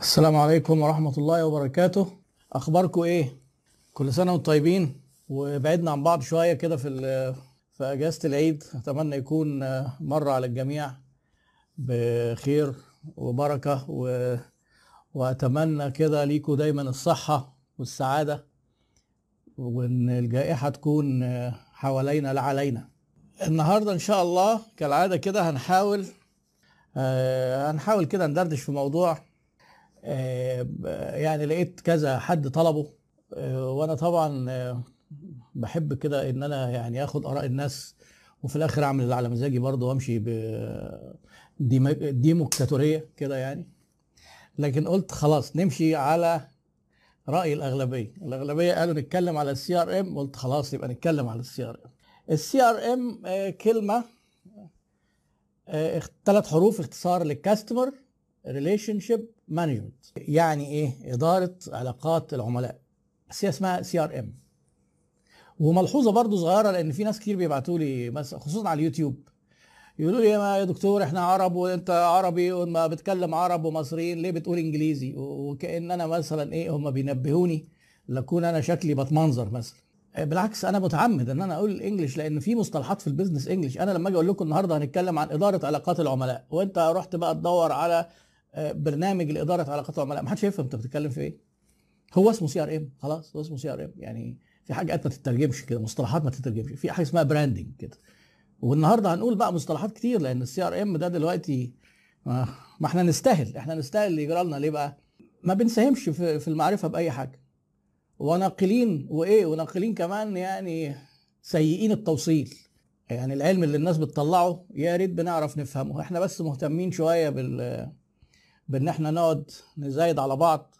السلام عليكم ورحمة الله وبركاته. أخباركم إيه؟ كل سنة وأنتم طيبين؟ وبعدنا عن بعض شوية كده في في أجازة العيد. أتمنى يكون مر على الجميع بخير وبركة و... وأتمنى كده ليكم دايما الصحة والسعادة وإن الجائحة تكون حوالينا لا علينا النهاردة إن شاء الله كالعادة كده هنحاول آه، هنحاول كده ندردش في موضوع آه، يعني لقيت كذا حد طلبه. آه، وأنا طبعا آه، بحب كده إن أنا يعني آخد آراء الناس وفي الآخر أعمل اللي على مزاجي برضه وأمشي ب ديمقراطوريه كده يعني. لكن قلت خلاص نمشي على رأي الأغلبية. الأغلبية قالوا نتكلم على ال CRM قلت خلاص يبقى نتكلم على ال CRM. ال CRM كلمة ثلاث حروف اختصار لل customer relationship management يعني إيه؟ إدارة علاقات العملاء. بس هي اسمها CRM وملحوظة برضو صغيرة لأن في ناس كتير بيبعتوا لي خصوصا على اليوتيوب. يقولوا لي يا دكتور إحنا عرب وأنت عربي وما بتكلم عرب ومصريين ليه بتقول إنجليزي؟ وكأن أنا مثلا إيه هم بينبهوني لأكون أنا شكلي بتمنظر مثلا. بالعكس أنا متعمد إن أنا أقول ال English لأن في مصطلحات في ال business English. أنا لما أجي أقول لكم النهارده هنتكلم عن إدارة علاقات العملاء وأنت رحت بقى تدور على آه، برنامج لإدارة علاقات العملاء ما حدش يفهم أنت بتتكلم في إيه. هو اسمه CRM خلاص هو اسمه CRM يعني في حاجات ما تترجمش كده مصطلحات ما تترجمش. في حاجة اسمها branding كده. والنهاردة هنقول بقى مصطلحات كتير لأن ال CRM ده دلوقتي ما إحنا نستاهل. إحنا نستاهل اللي يجرى لنا. ليه بقى؟ ما بنساهمش في المعرفة بأي حاجة. وناقلين وإيه؟ وناقلين كمان يعني سيئين التوصيل. يعني العلم اللي الناس بتطلعه يا ريت بنعرف نفهمه. إحنا بس مهتمين شوية بال بان إحنا نقعد نزايد على بعض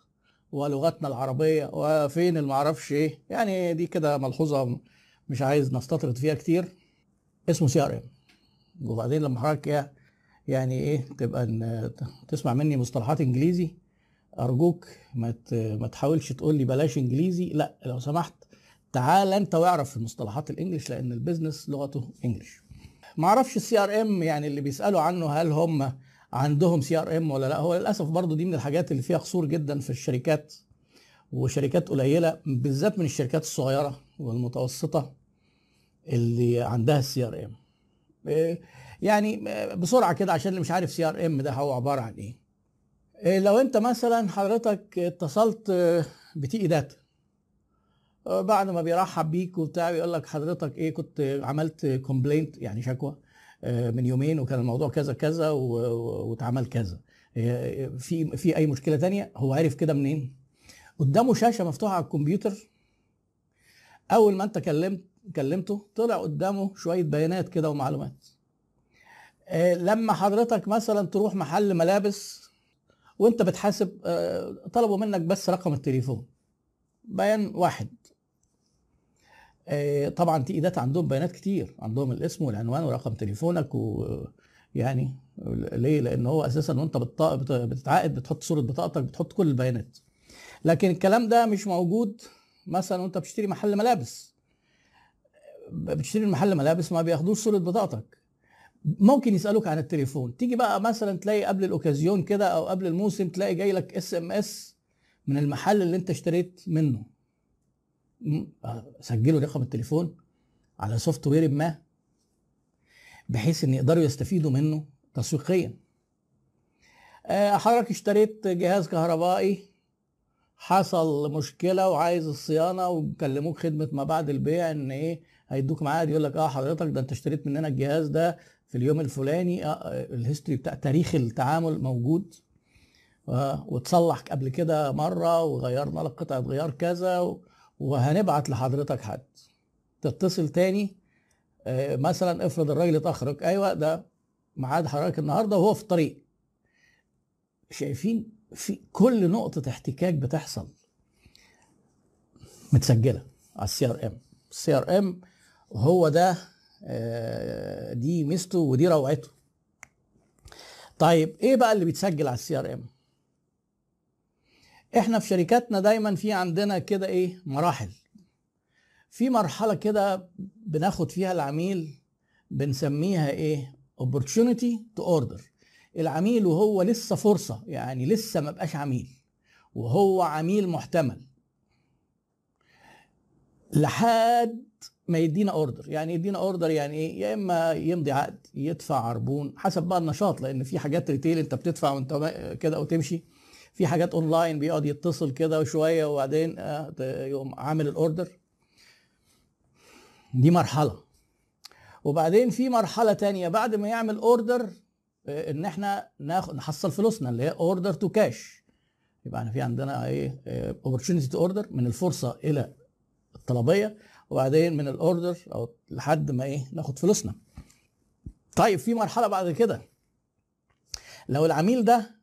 ولغتنا العربية وفين المعرفش إيه. يعني دي كده ملحوظة مش عايز نستطرد فيها كتير. اسمه CRM. وبعدين لما حضرتك يعني إيه تبقى إن تسمع مني مصطلحات انجليزي أرجوك ما ما تحاولش تقول لي بلاش انجليزي. لا لو سمحت تعال انت واعرف المصطلحات ال English لأن ال business لغته English. ما أعرفش ال CRM يعني اللي بيسألوا عنه هل هم عندهم CRM ولا لا؟ هو للأسف برضو دي من الحاجات اللي فيها قصور جدا في الشركات وشركات قليلة بالذات من الشركات الصغيرة والمتوسطة اللي عندها ال CRM يعني بسرعة كده عشان اللي مش عارف CRM ده هو عبارة عن إيه. إيه لو أنت مثلا حضرتك اتصلت آه، ب TE Data آه، بعد ما بيرحب بيك وبتاع بيقول لك حضرتك إيه كنت عملت complaint يعني شكوى. من يومين وكان الموضوع كذا كذا واتعمل كذا. آه، في في أي مشكلة تانية؟ هو عارف كده منين؟ قدامه شاشة مفتوحة على الكمبيوتر. أول ما أنت كلمت كلمته طلع قدامه شوية بيانات كده ومعلومات. آه، لما حضرتك مثلا تروح محل ملابس وأنت بتحاسب آه، طلبوا منك بس رقم التليفون. بيان واحد. آه، طبعا تقيدات عندهم بيانات كتير عندهم الاسم والعنوان ورقم تليفونك ويعني ليه؟ لأن هو أساسا وأنت بتتعاقد بتحط صورة بطاقتك بتحط كل البيانات. لكن الكلام ده مش موجود مثلا وأنت بتشتري محل ملابس. بتشتري محل ملابس ما بياخدوش صورة بطاقتك. ممكن يسألوك عن التليفون. تيجي بقى مثلا تلاقي قبل الأوكازيون كده أو قبل الموسم تلاقي جاي لك SMS من المحل اللي أنت اشتريت منه. آه، سجلوا رقم التليفون على software ما بحيث إن يقدروا يستفيدوا منه تسويقيا. آه، حضرتك اشتريت جهاز كهربائي حصل مشكلة وعايز الصيانة وكلموك خدمة ما بعد البيع إن إيه هيدوك ميعاد يقول لك آه حضرتك ده أنت اشتريت مننا الجهاز ده في اليوم الفلاني آه آه، الهيستوري بتاع تاريخ التعامل موجود. آه، واتصلح قبل كده مرة وغيرنا لك قطعه غيار كذا و- وهنبعت لحضرتك حد. تتصل تاني آه، مثلا افرض الراجل اتأخرك. أيوه ده ميعاد حضرتك النهارده وهو في الطريق. شايفين في كل نقطة احتكاك بتحصل. متسجلة على ال CRM ال CRM هو ده آه، دي ميزته ودي روعته. طيب إيه بقى اللي بيتسجل على ال CRM إحنا في شركاتنا دايما في عندنا كده إيه؟ مراحل. في مرحلة كده بناخد فيها العميل بنسميها إيه؟ opportunity to order. العميل وهو لسه فرصة يعني لسه ما بقاش عميل وهو عميل محتمل. لحد ما يدينا order يعني يدينا order يعني إيه؟ يا إما يمضي عقد يدفع عربون حسب بقى النشاط لأن في حاجات retail أنت بتدفع وأنت كده وتمشي. في حاجات اونلاين بيقعد يتصل كده وشويه وبعدين يقوم عامل ال order دي مرحلة. وبعدين في مرحلة تانية بعد ما يعمل order إن إحنا ناخد نحصل فلوسنا اللي هي order to cash يبقى إحنا في عندنا إيه opportunity to order من الفرصة إلى الطلبية وبعدين من ال order أو لحد ما إيه ناخد فلوسنا. طيب في مرحلة بعد كده. لو العميل ده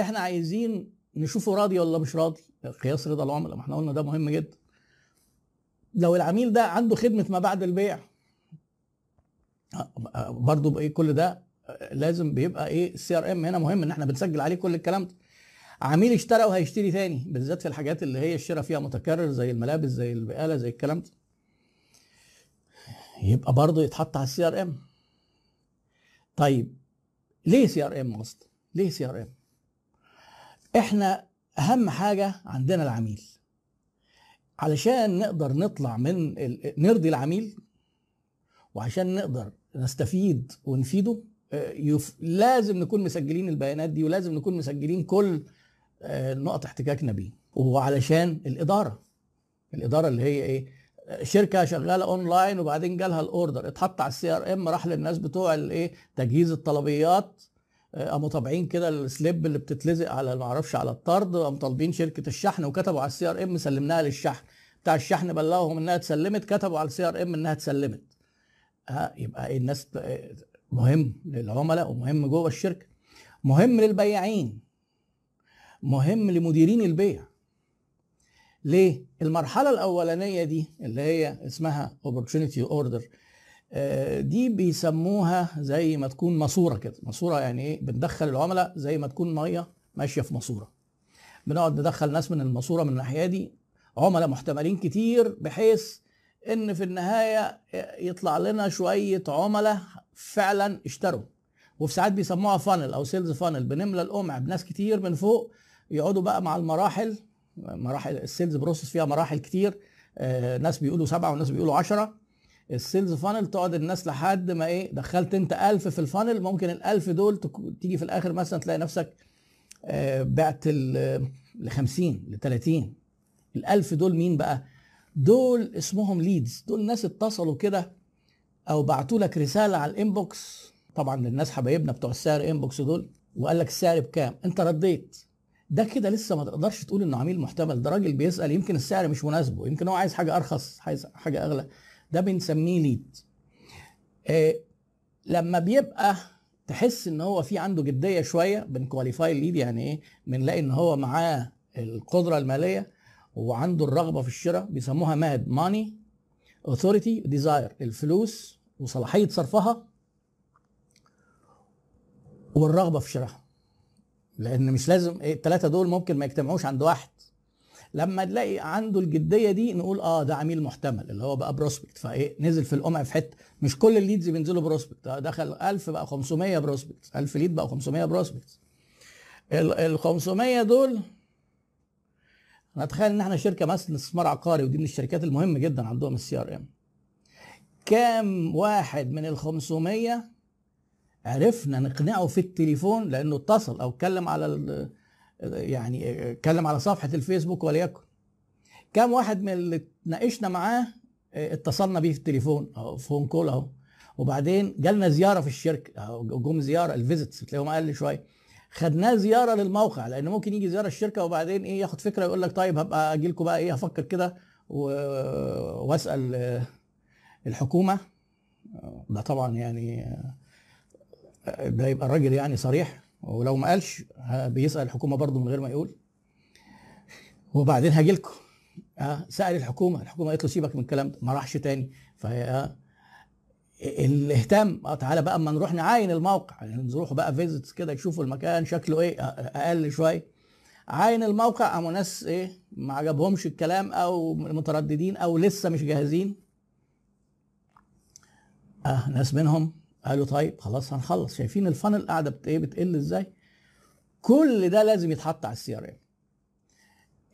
إحنا عايزين نشوفه راضي ولا مش راضي. قياس رضا العملاء ما إحنا قلنا ده مهم جدا. لو العميل ده عنده خدمة ما بعد البيع برضه بايه كل ده لازم بيبقى إيه ال CRM هنا مهم إن إحنا بنسجل عليه كل الكلام ده. عميل اشترى وهيشتري تاني بالذات في الحاجات اللي هي الشراء فيها متكرر زي الملابس زي البقالة زي الكلام ده. يبقى برضه يتحط على ال CRM طيب ليه CRM أصلا ليه CRM إحنا أهم حاجة عندنا العميل. علشان نقدر نطلع من نرضي العميل وعشان نقدر نستفيد ونفيده يف... لازم نكون مسجلين البيانات دي ولازم نكون مسجلين كل نقط احتكاكنا بيه وعلشان الإدارة. الإدارة اللي هي إيه؟ شركة شغالة اونلاين وبعدين جالها ال order اتحط على ال CRM راح للناس بتوع الايه تجهيز الطلبيات. قاموا طابعين كده ال slip اللي بتتلزق على ما أعرفش على الطرد قاموا طالبين شركة الشحن وكتبوا على ال CRM سلمناها للشحن. بتاع الشحن بلغهم إنها اتسلمت كتبوا على ال CRM إنها اتسلمت. ها يبقى إيه الناس مهم للعملاء ومهم جوه الشركة. مهم للبياعين. مهم لمديرين البيع. ليه؟ المرحلة الأولانية دي اللي هي اسمها opportunity order دي بيسموها زي ما تكون ماسورة كده. ماسورة يعني إيه؟ بندخل العملاء زي ما تكون مية ماشية في ماسورة. بنقعد ندخل ناس من الماسورة من الناحية دي عملاء محتملين كتير بحيث إن في النهاية يطلع لنا شوية عملاء فعلا اشتروا. وفي ساعات بيسموها funnel أو sales funnel بنملى القمع بناس كتير من فوق يقعدوا بقى مع المراحل مراحل ال sales process فيها مراحل كتير. آه ناس بيقولوا سبعة وناس بيقولوا عشرة. ال sales funnel تقعد الناس لحد ما إيه دخلت أنت ألف في ال funnel ممكن الألف دول تيجي في الآخر مثلا تلاقي نفسك آه بعت ل 50 ل 30 الألف دول مين بقى؟ دول اسمهم leads دول ناس اتصلوا كده أو بعتوا لك رسالة على ال inbox. طبعا للناس حبايبنا بتوع السعر inbox دول وقال لك السعر بكام؟ أنت رديت. ده كده لسه ما تقدرش تقول إنه عميل محتمل. ده راجل بيسأل يمكن السعر مش مناسبه. يمكن هو عايز حاجة أرخص عايز حاجة أغلى. ده بنسميه lead. آه لما بيبقى تحس إن هو في عنده جدية شوية بن qualify ال lead يعني إيه؟ بنلاقي إن هو معاه القدرة المالية وعنده الرغبة في الشراء بيسموها MAD money authority desire الفلوس وصلاحية صرفها والرغبة في شرائها لأن مش لازم إيه الثلاثه دول ممكن ما يجتمعوش عند واحد. لما تلاقي عنده الجدية دي نقول آه ده عميل محتمل اللي هو بقى prospect فإيه نزل في القمع في حتة مش كل ال leads بينزلوا prospect دخل 1000 بقى 500 prospect 1000 lead بقى 500 prospect ال 500 دول نتخيل إن إحنا شركة مثلا استثمار عقاري ودي من الشركات المهمه جدا عندهم ال CRM. كام واحد من ال 500 عرفنا نقنعه في التليفون لأنه اتصل أو اتكلم على يعني اتكلم على صفحة الفيسبوك وليكن. كام واحد من اللي اتناقشنا معاه اتصلنا بيه في التليفون اهو phone call اهو. وبعدين جالنا زيارة في الشركة اهو جم زيارة ال visits بتلاقيهم أقل شوية. خدناه زيارة للموقع لأن ممكن يجي زيارة الشركة وبعدين إيه ياخد فكرة يقول لك طيب هبقى أجي لكم بقى إيه هفكر كده وأسأل الحكومة. ده طبعا يعني ده يبقى الراجل يعني صريح. ولو ما قالش بيسأل الحكومة برضه من غير ما يقول. وبعدين هاجي لكم. آه سأل الحكومة الحكومة قالت له سيبك من الكلام ده ما راحش تاني. فهي الاهتام آه تعالى بقى اما نروح نعاين الموقع. يعني نروح بقى فيزيتس كده يشوفوا المكان شكله إيه أقل شوية. عاين الموقع قاموا ناس إيه ما عجبهمش الكلام أو مترددين أو لسه مش جاهزين. آه ناس منهم قالوا طيب خلاص هنخلص. شايفين ال funnel قاعدة بت إيه بتقل إزاي؟ كل ده لازم يتحط على ال CRM.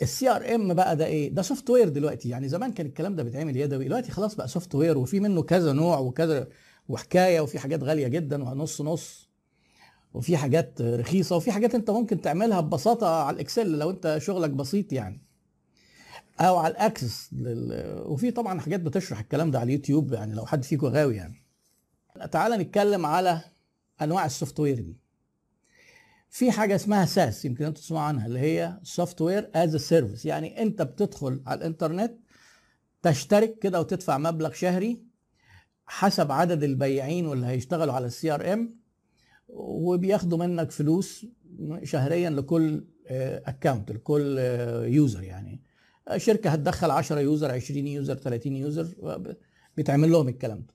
ال CRM بقى ده إيه؟ ده software دلوقتي. يعني زمان كان الكلام ده بيتعمل يدوي. دلوقتي خلاص بقى software وفي منه كذا نوع وكذا وحكاية وفي حاجات غالية جدا ونص نص وفي حاجات رخيصة وفي حاجات أنت ممكن تعملها ببساطة على ال Excel لو أنت شغلك بسيط يعني. أو على ال Access. وفي طبعا حاجات بتشرح الكلام ده على اليوتيوب يعني لو حد فيكم غاوي يعني. تعال نتكلم على أنواع ال software دي. في حاجة اسمها SaaS يمكن أنتوا تسمعوا عنها اللي هي software as service يعني انت بتدخل على الإنترنت تشترك كده وتدفع مبلغ شهري حسب عدد البياعين واللي هيشتغلوا على ال CRM وبياخدوا منك فلوس شهريا لكل account لكل user يعني. شركة هتدخل 10 user 20 user 30 user بيتعمل لهم الكلام ده.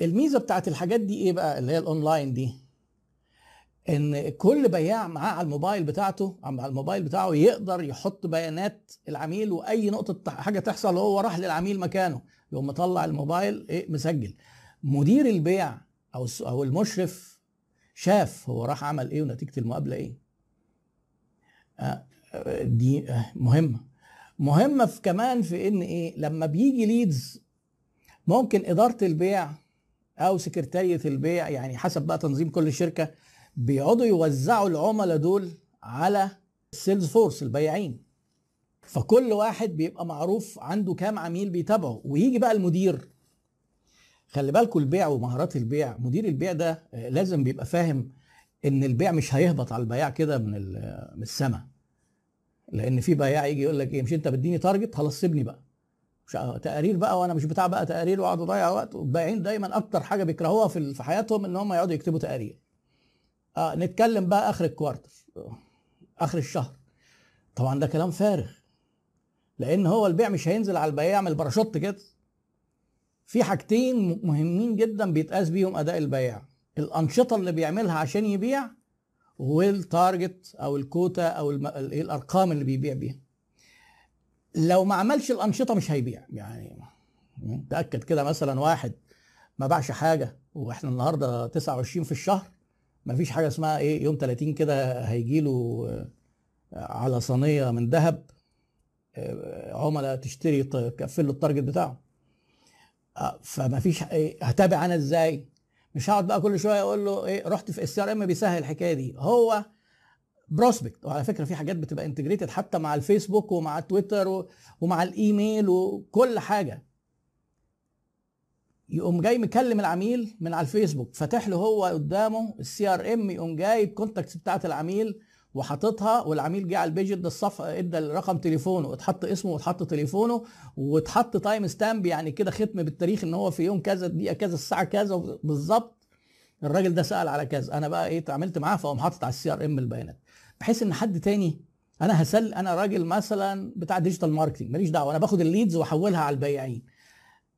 الميزة بتاعت الحاجات دي إيه بقى؟ اللي هي الأونلاين دي. إن كل بياع معاه على الموبايل بتاعته على الموبايل بتاعه يقدر يحط بيانات العميل وأي نقطة حاجة تحصل هو راح للعميل مكانه يقوم مطلع الموبايل إيه؟ مسجل. مدير البيع أو أو المشرف شاف هو راح عمل إيه ونتيجة المقابلة إيه. آه دي آه مهمة. مهمة في كمان في إن إيه؟ لما بيجي leads ممكن إدارة البيع أو سكرتارية البيع يعني حسب بقى تنظيم كل شركة بيقعدوا يوزعوا العملاء دول على ال sales force البياعين. فكل واحد بيبقى معروف عنده كام عميل بيتابعه. ويجي بقى المدير. خلي بالكم البيع ومهارات البيع. مدير البيع ده لازم بيبقى فاهم إن البيع مش هيهبط على البياع كده من من السماء لأن في بياع يجي يقول لك إيه مش أنت بتديني target خلاص سيبني بقى. مش تقارير بقى وأنا مش بتاع بقى تقارير واقعد اضيع وقت والبياعين دايما أكتر حاجة بيكرهوها في حياتهم إن هم يقعدوا يكتبوا تقارير. آه نتكلم بقى آخر ال quarter آخر الشهر. طبعا ده كلام فارغ لأن هو البيع مش هينزل على البياع يعمل باراشوت كده. في حاجتين مهمين جدا بيتقاس بيهم أداء البياع. الأنشطة اللي بيعملها عشان يبيع وال target أو الكوتا أو الم... الأرقام اللي بيبيع بيها. لو ما عملش الأنشطة مش هيبيع. يعني تأكد كده مثلا واحد ما باعش حاجة وإحنا النهارده 29 في الشهر ما فيش حاجة اسمها إيه يوم 30 كده هيجي له على صينية من ذهب عملاء تشتري تقفل له ال target بتاعه. فما فيش إيه هتابع أنا إزاي؟ مش هقعد بقى كل شوية أقول له إيه رحت في ال CRM بيسهل الحكاية دي. هو prospect وعلى فكرة في حاجات بتبقى integrated حتى مع الفيسبوك ومع تويتر ومع الإيميل وكل حاجة. يقوم جاي مكلم العميل من على الفيسبوك فاتح له هو قدامه ال CRM يقوم جاي ال contacts بتاعت العميل وحاططها والعميل جه على ال page ادى الصفحه ادى رقم تليفونه اتحط اسمه واتحط تليفونه واتحط time stamp يعني كده ختم بالتاريخ إن هو في يوم كذا دقيقة كذا الساعة كذا بالظبط. الراجل ده سأل على كذا أنا بقى إيه اتعاملت معاه فقوم حاطط على ال CRM البيانات. بحيث إن حد تاني أنا هسل أنا راجل مثلا بتاع digital marketing ماليش دعوة أنا باخد ال leads وأحولها على البياعين.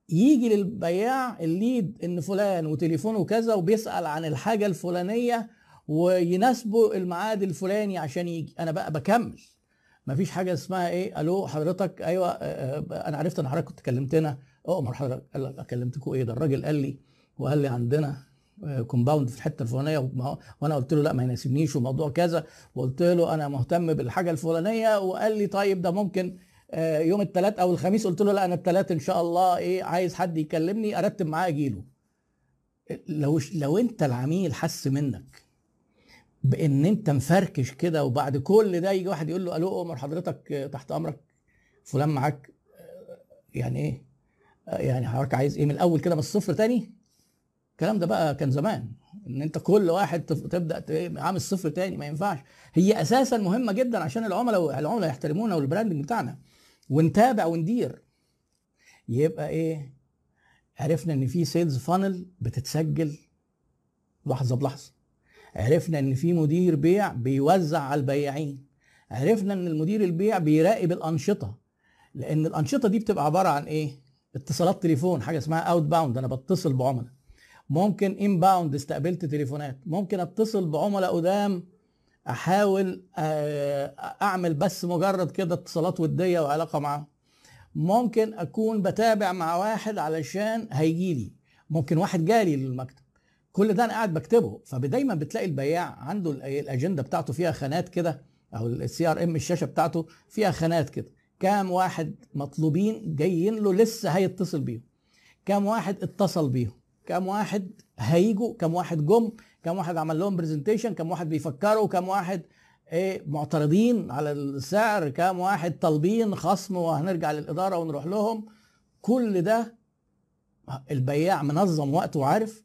يجي للبياع ال lead إن فلان وتليفونه كذا وبيسأل عن الحاجة الفلانية ويناسبه الميعاد الفلاني عشان يجي. أنا بقى بكمل. مفيش حاجة اسمها إيه ألو حضرتك أيوه أنا عرفت إن حضرتك كنت كلمتنا. اؤمر حضرتك قال لك كلمتكم إيه؟ ده الراجل قال لي وقال لي عندنا compound في الحتة الفلانية وأنا قلت له لا ما يناسبنيش وموضوع كذا. وقلت له أنا مهتم بالحاجة الفلانية وقال لي طيب ده ممكن يوم الثلاث أو الخميس. قلت له لا أنا الثلاث إن شاء الله إيه عايز حد يكلمني أرتب معاه أجيله. لو لو أنت العميل حس منك بإن أنت مفركش كده وبعد كل ده يجي واحد يقول له ألو أمر حضرتك تحت أمرك فلان معاك يعني إيه؟ يعني حضرتك عايز إيه من الأول كده من الصفر تاني؟ الكلام ده بقى كان زمان إن أنت كل واحد تبدأ عامل صفر تاني ما ينفعش. هي أساسا مهمة جدا عشان العملاء العملاء يحترمونا وال branding بتاعنا. ونتابع وندير. يبقى إيه؟ عرفنا إن في sales funnel بتتسجل لحظة بلحظة. عرفنا إن في مدير بيع بيوزع على البياعين. عرفنا إن المدير البيع بيراقب الأنشطة. لأن الأنشطة دي بتبقى عبارة عن إيه؟ اتصالات تليفون حاجة اسمها outbound أنا بتصل بعملاء. ممكن inbound استقبلت تليفونات. ممكن اتصل بعملاء قدام احاول اعمل بس مجرد كده اتصالات ودية وعلاقة معاهم. ممكن اكون بتابع مع واحد علشان هيجي لي. ممكن واحد جالي للمكتب. كل ده أنا قاعد بكتبه. فدايما بتلاقي البياع عنده الأجندة بتاعته فيها خانات كده أو ال CRM الشاشة بتاعته فيها خانات كده. كام واحد مطلوبين جايين له لسه هيتصل بيهم. كام واحد اتصل بيهم. كام واحد هيجوا كام واحد جم كام واحد عمل لهم presentation كام واحد بيفكروا كام واحد إيه معترضين على السعر كام واحد طالبين خصم وهنرجع للإدارة ونروح لهم. كل ده البياع منظم وقته وعارف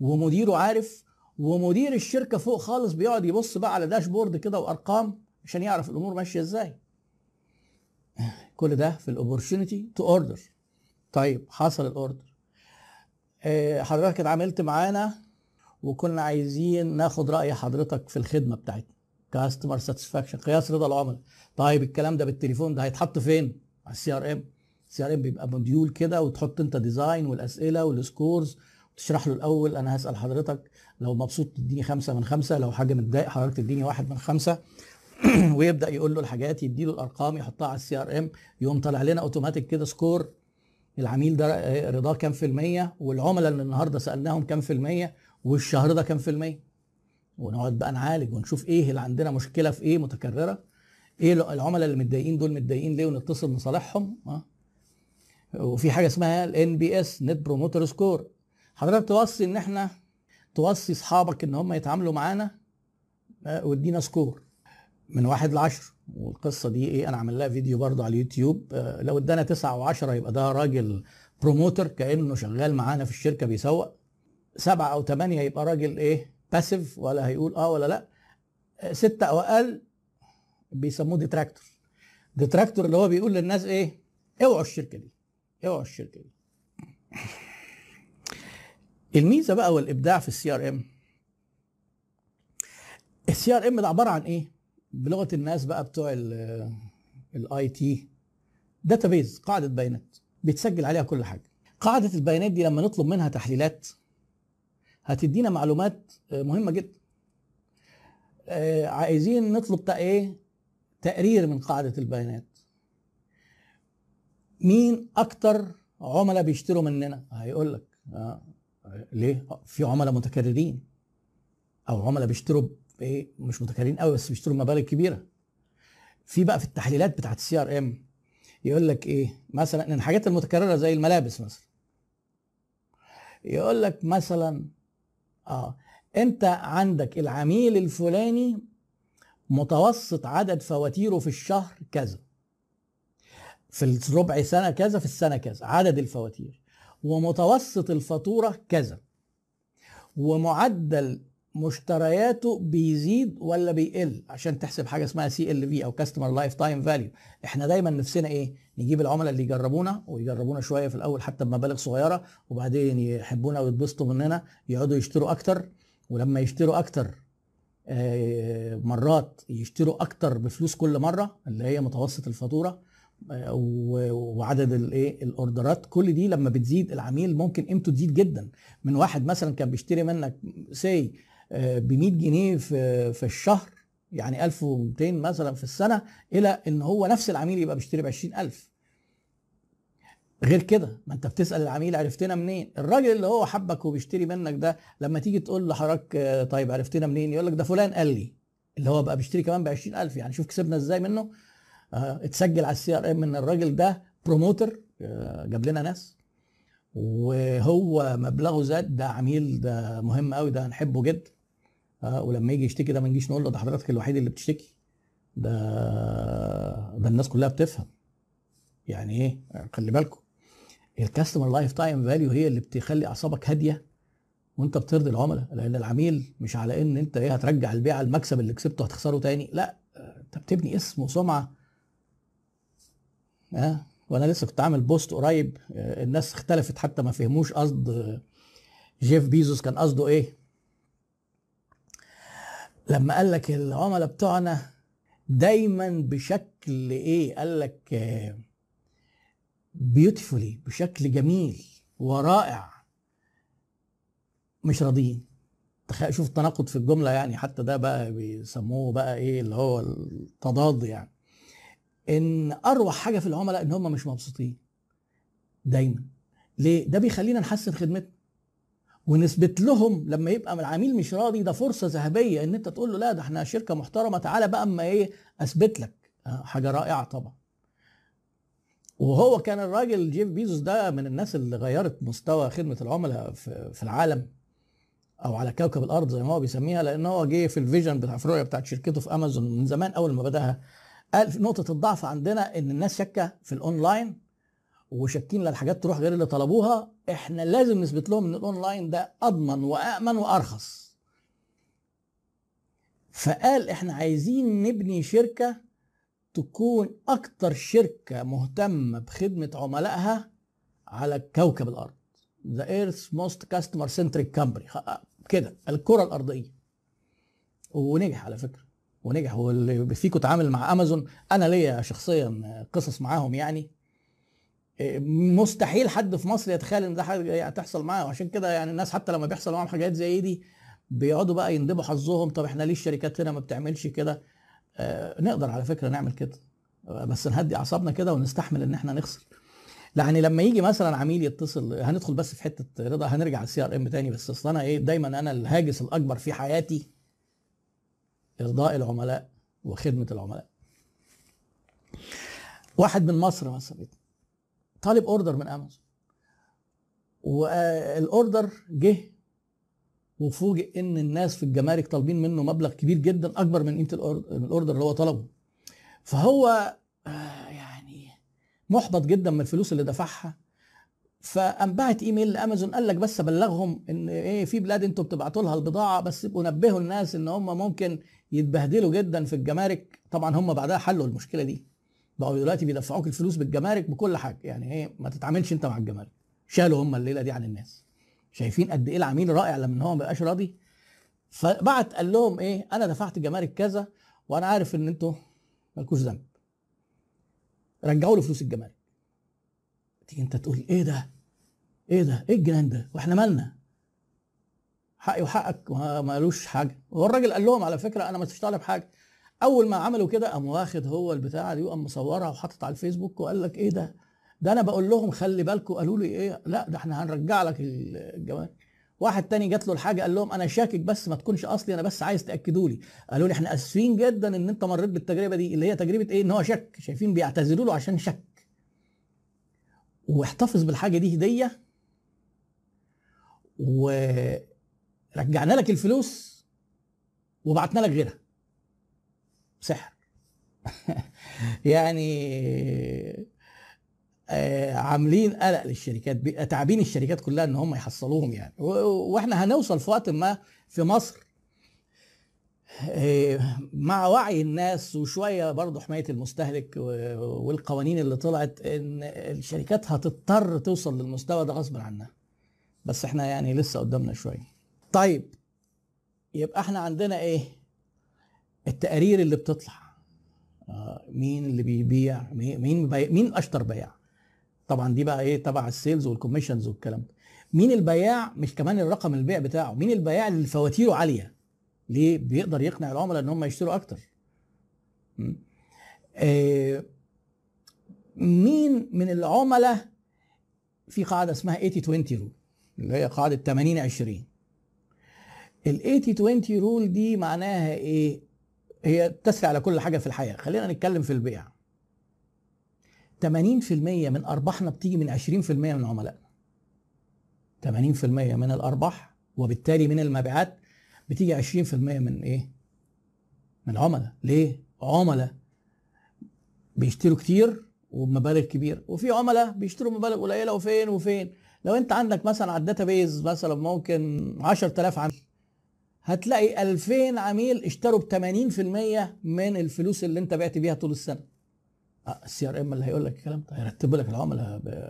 ومديره عارف ومدير الشركة فوق خالص بيقعد يبص بقى على dashboard كده وأرقام عشان يعرف الأمور ماشية إزاي. كل ده في ال opportunity to order طيب حصل ال order حضرتك اتعاملت معانا وكنا عايزين ناخد رأي حضرتك في الخدمة بتاعتنا. customer satisfaction قياس رضا العملاء. طيب الكلام ده بالتليفون ده هيتحط فين؟ على ال CRM ال CRM بيبقى module كده وتحط انت design والأسئلة وال scores وتشرح له الأول أنا هسأل حضرتك لو مبسوط تديني خمسة من خمسة لو حاجة متضايق حضرتك تديني واحد من خمسة. ويبدأ يقول له الحاجات يدي له الأرقام يحطها على ال CRM يقوم طالع لنا اوتوماتيك كده score العميل ده رضاه كام في المية؟ والعملاء اللي النهارده سألناهم كام في المية؟ والشهر ده كام في المية؟ ونقعد بقى نعالج ونشوف إيه اللي عندنا مشكلة في إيه متكررة. إيه العملاء اللي متضايقين دول متضايقين ليه ونتصل نصالحهم؟ آه. وفي حاجة اسمها ال NPS Net Promoter Score حضرتك توصي إن إحنا توصي أصحابك إن هم يتعاملوا معانا آه، وادينا score من واحد لعشر. والقصة دي إيه؟ أنا عامل لها فيديو برضه على اليوتيوب. آه، لو ادانا تسعة وعشرة يبقى ده راجل promoter كأنه شغال معانا في الشركة بيسوق. سبعة أو ثمانية يبقى راجل إيه؟ passive ولا هيقول آه ولا لأ. آه، ستة أو أقل بيسموه detractor detractor اللي هو بيقول للناس إيه؟ اوعوا الشركة دي. اوعوا الشركة دي. الميزة بقى والإبداع في ال CRM ال CRM ده عبارة عن إيه؟ بلغة الناس بقى بتوع ال IT. database قاعدة بيانات بيتسجل عليها كل حاجة. قاعدة البيانات دي لما نطلب منها تحليلات هتدينا معلومات آه، مهمة جدا. آه، عايزين نطلب إيه؟ تقرير من قاعدة البيانات. مين أكتر عملاء بيشتروا مننا؟ هيقول لك آه ليه؟ في عملاء متكررين. أو عملاء بيشتروا إيه مش متكررين قوي بس بيشتروا مبالغ كبيرة. في بقى في التحليلات بتاعت ال CRM يقول لك إيه مثلا إن الحاجات المتكررة زي الملابس مثلا. يقول لك مثلا آه أنت عندك العميل الفلاني متوسط عدد فواتيره في الشهر كذا. في الربع سنة كذا في السنة كذا عدد الفواتير. ومتوسط الفاتورة كذا. ومعدل مشترياته بيزيد ولا بيقل؟ عشان تحسب حاجة اسمها CLV أو customer lifetime value إحنا دايما نفسنا إيه؟ نجيب العملاء اللي يجربونا ويجربونا شوية في الأول حتى بمبالغ صغيرة وبعدين يحبونا ويتبسطوا مننا يقعدوا يشتروا أكتر ولما يشتروا أكتر آه، مرات يشتروا أكتر بفلوس كل مرة اللي هي متوسط الفاتورة وعدد الايه الأوردرات كل دي لما بتزيد العميل ممكن قيمته تزيد جدا. من واحد مثلا كان بيشتري منك سي ب 100 جنيه في في الشهر يعني 1200 مثلا في السنة إلى إن هو نفس العميل يبقى بيشتري ب 20000 غير كده ما أنت بتسأل العميل عرفتنا منين؟ الراجل اللي هو حبك وبيشتري منك ده لما تيجي تقول لحضرتك طيب عرفتنا منين؟ يقول لك ده فلان قال لي اللي هو بقى بيشتري كمان ب 20000 يعني شوف كسبنا إزاي منه. آه اتسجل على ال CRM ان الراجل ده promoter آه جاب لنا ناس. وهو مبلغه زاد ده عميل ده مهم قوي ده هنحبه جدا آه ولما يجي يشتكي ده ما نجيش نقول له ده حضرتك الوحيد اللي بتشتكي. ده ده الناس كلها بتفهم. يعني إيه؟ خلي بالكم. ال customer lifetime value هي اللي بتخلي أعصابك هادية وأنت بترضي العملاء. لأن العميل مش على إن أنت إيه هترجع البيعه المكسب اللي كسبته هتخسره تاني. لا أنت بتبني اسم وسمعة. آه وأنا لسه كنت عامل post قريب آه، الناس اختلفت حتى ما فهموش قصد آه، جيف بيزوس كان قصده إيه؟ لما قال لك العملاء بتوعنا دايما بشكل إيه؟ قال لك beautifully آه، بشكل جميل ورائع. مش راضيين. تخيل شوف التناقض في الجملة يعني حتى ده بقى بيسموه بقى إيه؟ اللي هو التضاد يعني. إن أروع حاجة في العملاء إن هم مش مبسوطين. دايما. ليه؟ ده بيخلينا نحسن خدمتنا. ونثبت لهم لما يبقى العميل مش راضي ده فرصة ذهبية إن أنت تقول له لا ده إحنا شركة محترمة تعالى بقى أما إيه أثبت لك. آه، حاجة رائعة طبعا. وهو كان الراجل جيف بيزوس ده من الناس اللي غيرت مستوى خدمة العملاء في, العالم أو على كوكب الأرض زي ما هو بيسميها لأن هو جه في ال vision بتاع الرؤيه بتاعت شركته في أمازون من زمان أول ما بدأها. قال نقطة الضعف عندنا إن الناس شاكة في الأونلاين وشاكين للحاجات تروح غير اللي طلبوها إحنا لازم نثبت لهم إن الأونلاين ده أضمن وامن وأرخص. فقال إحنا عايزين نبني شركة تكون أكتر شركة مهتمة بخدمة عملائها على كوكب الأرض. the Earth's most customer centric company كده الكرة الأرضية. ونجح على فكرة ونجح. واللي فيكم اتعامل مع أمازون أنا ليا شخصيا قصص معاهم يعني. مستحيل حد في مصر يتخيل إن ده حاجة هتحصل معاه وعشان كده يعني الناس حتى لما بيحصل معاهم حاجات زي دي بيقعدوا بقى يندبوا حظهم طب إحنا ليه الشركات هنا ما بتعملش كده؟ آه نقدر على فكرة نعمل كده بس نهدي أعصابنا كده ونستحمل إن إحنا نخسر. يعني لما يجي مثلا عميل يتصل هندخل بس في حتة رضا هنرجع ال CRM تاني بس أصل أنا إيه دايما أنا الهاجس الأكبر في حياتي ارضاء العملاء وخدمة العملاء. واحد من مصر مثلا طالب order من امازون وال order جه وفوجئ إن الناس في الجمارك طالبين منه مبلغ كبير جدا أكبر من قيمة ال order اللي هو طلبه. فهو يعني محبط جدا من الفلوس اللي دفعها. فقام بعت إيميل لامازون قال لك بس ابلغهم إن إيه في بلاد أنتوا بتبعتوا لها البضاعة بس يبقوا نبهوا الناس إن هم ممكن يتبهدلوا جدا في الجمارك. طبعا هم بعدها حلوا المشكلة دي. بقوا دلوقتي بيدفعوك الفلوس بالجمارك بكل حاجة. يعني إيه؟ ما تتعاملش أنت مع الجمارك. شالوا هم الليلة دي عن الناس. شايفين قد إيه العميل رائع لما هو ما بقاش راضي. فبعت قال لهم إيه؟ أنا دفعت جمارك كذا وأنا عارف إن أنتوا مالكوش ذنب. رجعوا له فلوس الجمارك. تيجي أنت تقول إيه ده؟ إيه ده؟ إيه الجنان ده؟ وإحنا مالنا؟ حقي وحقك ما مالوش حاجة. هو الراجل قال لهم على فكرة أنا ما طالب حاجة. أول ما عملوا كده قام واخد هو البتاعه دي وقام مصورها وحاطط على الفيسبوك وقال لك إيه ده؟ ده أنا بقول لهم خلي بالكم قالوا لي إيه؟ لا ده إحنا هنرجع لك الجواب. واحد تاني جات له الحاجة قال لهم أنا شاكك بس ما تكونش أصلي أنا بس عايز تأكدوا لي. قالوا لي إحنا آسفين جدا إن أنت مريت بالتجربة دي اللي هي تجربة إيه؟ إن هو شك. شايفين بيعتذروا له عشان شك. واحتفظ بالحاجة دي هدية. ورجعنا لك الفلوس وبعتنا لك غيرها. سحر. يعني آه عاملين قلق للشركات تعبين الشركات كلها إن هم يحصلوهم يعني. وإحنا هنوصل في وقت ما في مصر آه مع وعي الناس وشوية برضه حماية المستهلك والقوانين اللي طلعت إن الشركات هتضطر توصل للمستوى ده غصب عنها. بس إحنا يعني لسه قدامنا شوية. طيب يبقى إحنا عندنا إيه؟ التقارير اللي بتطلع. آه مين اللي بيبيع؟ مين بي... مين أشطر بياع؟ طبعا دي بقى إيه؟ تبع ال sales وال commissions والكلام ده. مين البياع؟ مش كمان الرقم البيع بتاعه. مين البياع اللي فواتيره عالية؟ ليه؟ بيقدر يقنع العملاء إن هم يشتروا أكتر. آه مين من العملاء في قاعدة اسمها 80 20 رول اللي هي قاعدة 80 20 ال 80 20 رول دي معناها إيه؟ هي تسري على كل حاجة في الحياة. خلينا نتكلم في البيع 80% من ارباحنا بتيجي من 20% من عملائنا 80% من الأرباح وبالتالي من المبيعات بتيجي 20% من إيه؟ من العملاء ليه؟ عملاء بيشتروا كتير وبمبالغ كبيره وفي عملاء بيشتروا مبالغ قليلة وفين وفين. لو أنت عندك مثلا على ال database مثلا ممكن 10000 عميل هتلاقي 2000 عميل اشتروا ب 80% من الفلوس اللي انت بعت بيها طول السنة. ال CRM اللي هيقول لك الكلام ده هيرتب لك العملاء ب...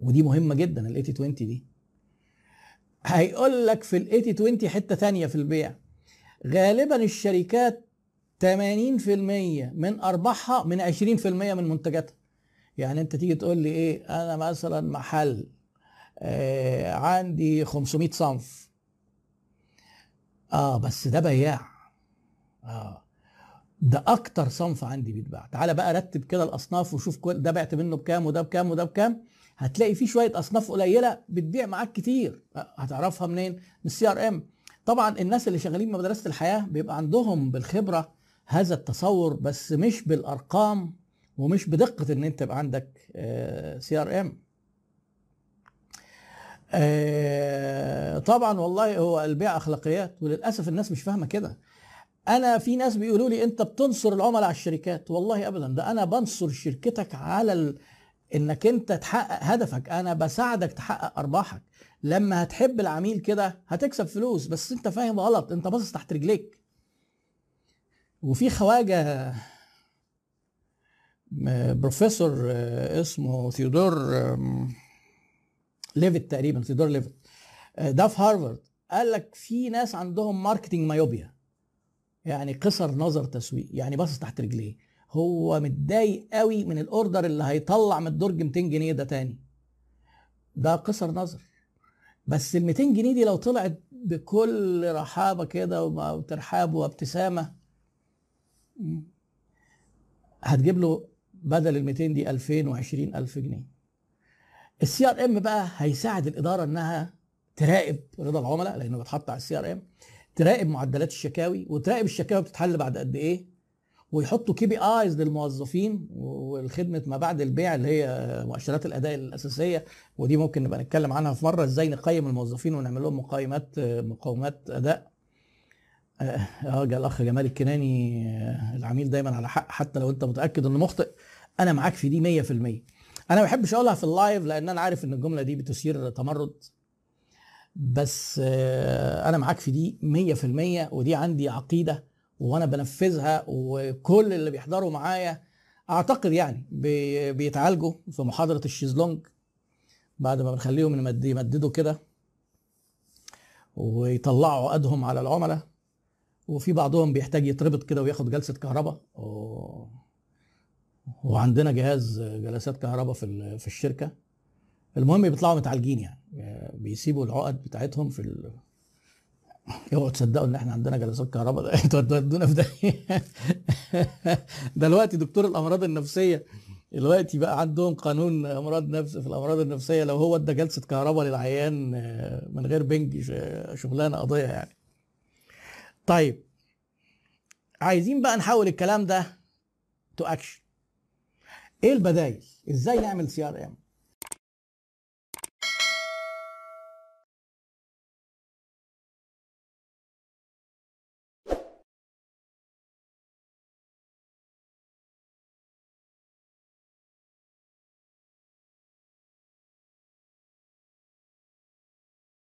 ودي مهمة جدا ال 80 20 دي. هيقول لك في ال 80 20 حتة ثانية في البيع. غالبا الشركات 80% من أرباحها من 20% من منتجاتها. يعني انت تيجي تقول لي إيه أنا مثلا محل آه عندي 500 صنف. آه بس ده بياع. آه. ده أكتر صنف عندي بيتباع. تعالى بقى رتب كده الأصناف وشوف كل ده بعت منه بكام وده بكام وده بكام. هتلاقي في شوية أصناف قليلة بتبيع معاك كتير. هتعرفها منين؟ من ال CRM. طبعا الناس اللي شغالين بمدرسه الحياة بيبقى عندهم بالخبرة هذا التصور بس مش بالأرقام ومش بدقة إن أنت يبقى عندك CRM. طبعا والله هو البيع أخلاقيات وللأسف الناس مش فاهمة كده. أنا في ناس بيقولوا لي أنت بتنصر العملاء على الشركات. والله ابدا ده أنا بنصر شركتك على ال... إنك أنت تحقق هدفك. أنا بساعدك تحقق أرباحك. لما هتحب العميل كده هتكسب فلوس بس أنت فاهم غلط. أنت باصص تحت رجليك. وفي خواجة بروفيسور اسمه ثيودور ليفيت تقريبا ثيودور ليفيت. ده في هارفارد. قال لك في ناس عندهم marketing myopia يعني قصر نظر تسويق يعني باصص تحت رجليه. هو متضايق قوي من ال order اللي هيطلع من الدرج 200 جنيه ده تاني. ده قصر نظر. بس ال 200 جنيه دي لو طلعت بكل رحابة كده وترحاب وابتسامة هتجيب له بدل ال 200 دي 2000 و20 ألف جنيه. ال CRM بقى هيساعد الإدارة إنها تراقب رضا العملاء لأنه بيتحط على ال CRM تراقب معدلات الشكاوي وتراقب الشكاوي بتتحل بعد قد إيه ويحطوا KPIs للموظفين والخدمة ما بعد البيع اللي هي مؤشرات الأداء الأساسية ودي ممكن نبقى نتكلم عنها في مرة إزاي نقيم الموظفين ونعمل لهم مقايمات مقاومات أداء. آه جاء الاخ جمال الكناني العميل دايما على حق حتى لو أنت متأكد إنه مخطئ أنا معاك في دي 100% أنا ما بحبش أقولها في ال live لأن أنا عارف إن الجملة دي بتثير تمرد بس أنا معاك في دي 100% ودي عندي عقيدة وأنا بنفذها وكل اللي بيحضروا معايا أعتقد يعني بيتعالجوا في محاضرة الشيزلونج بعد ما بنخليهم يمددوا كده ويطلعوا عقدهم على العملاء وفي بعضهم بيحتاج يتربط كده وياخد جلسة كهرباء. وعندنا جهاز جلسات كهرباء في في الشركة. المهم بيطلعوا متعالجين يعني بيسيبوا العقد بتاعتهم في. اوعوا تصدقوا ان إحنا عندنا جلسات كهرباء. أنتوا هتودونا في ده. دلوقتي دكتور الأمراض النفسية دلوقتي بقى عندهم قانون أمراض نفس في الأمراض النفسية لو هو ادى جلسة كهرباء للعيان من غير بنج شغلانة قضية يعني. طيب عايزين بقى نحول الكلام ده تو اكشن إيه البدايل؟ إزاي نعمل سي ار ام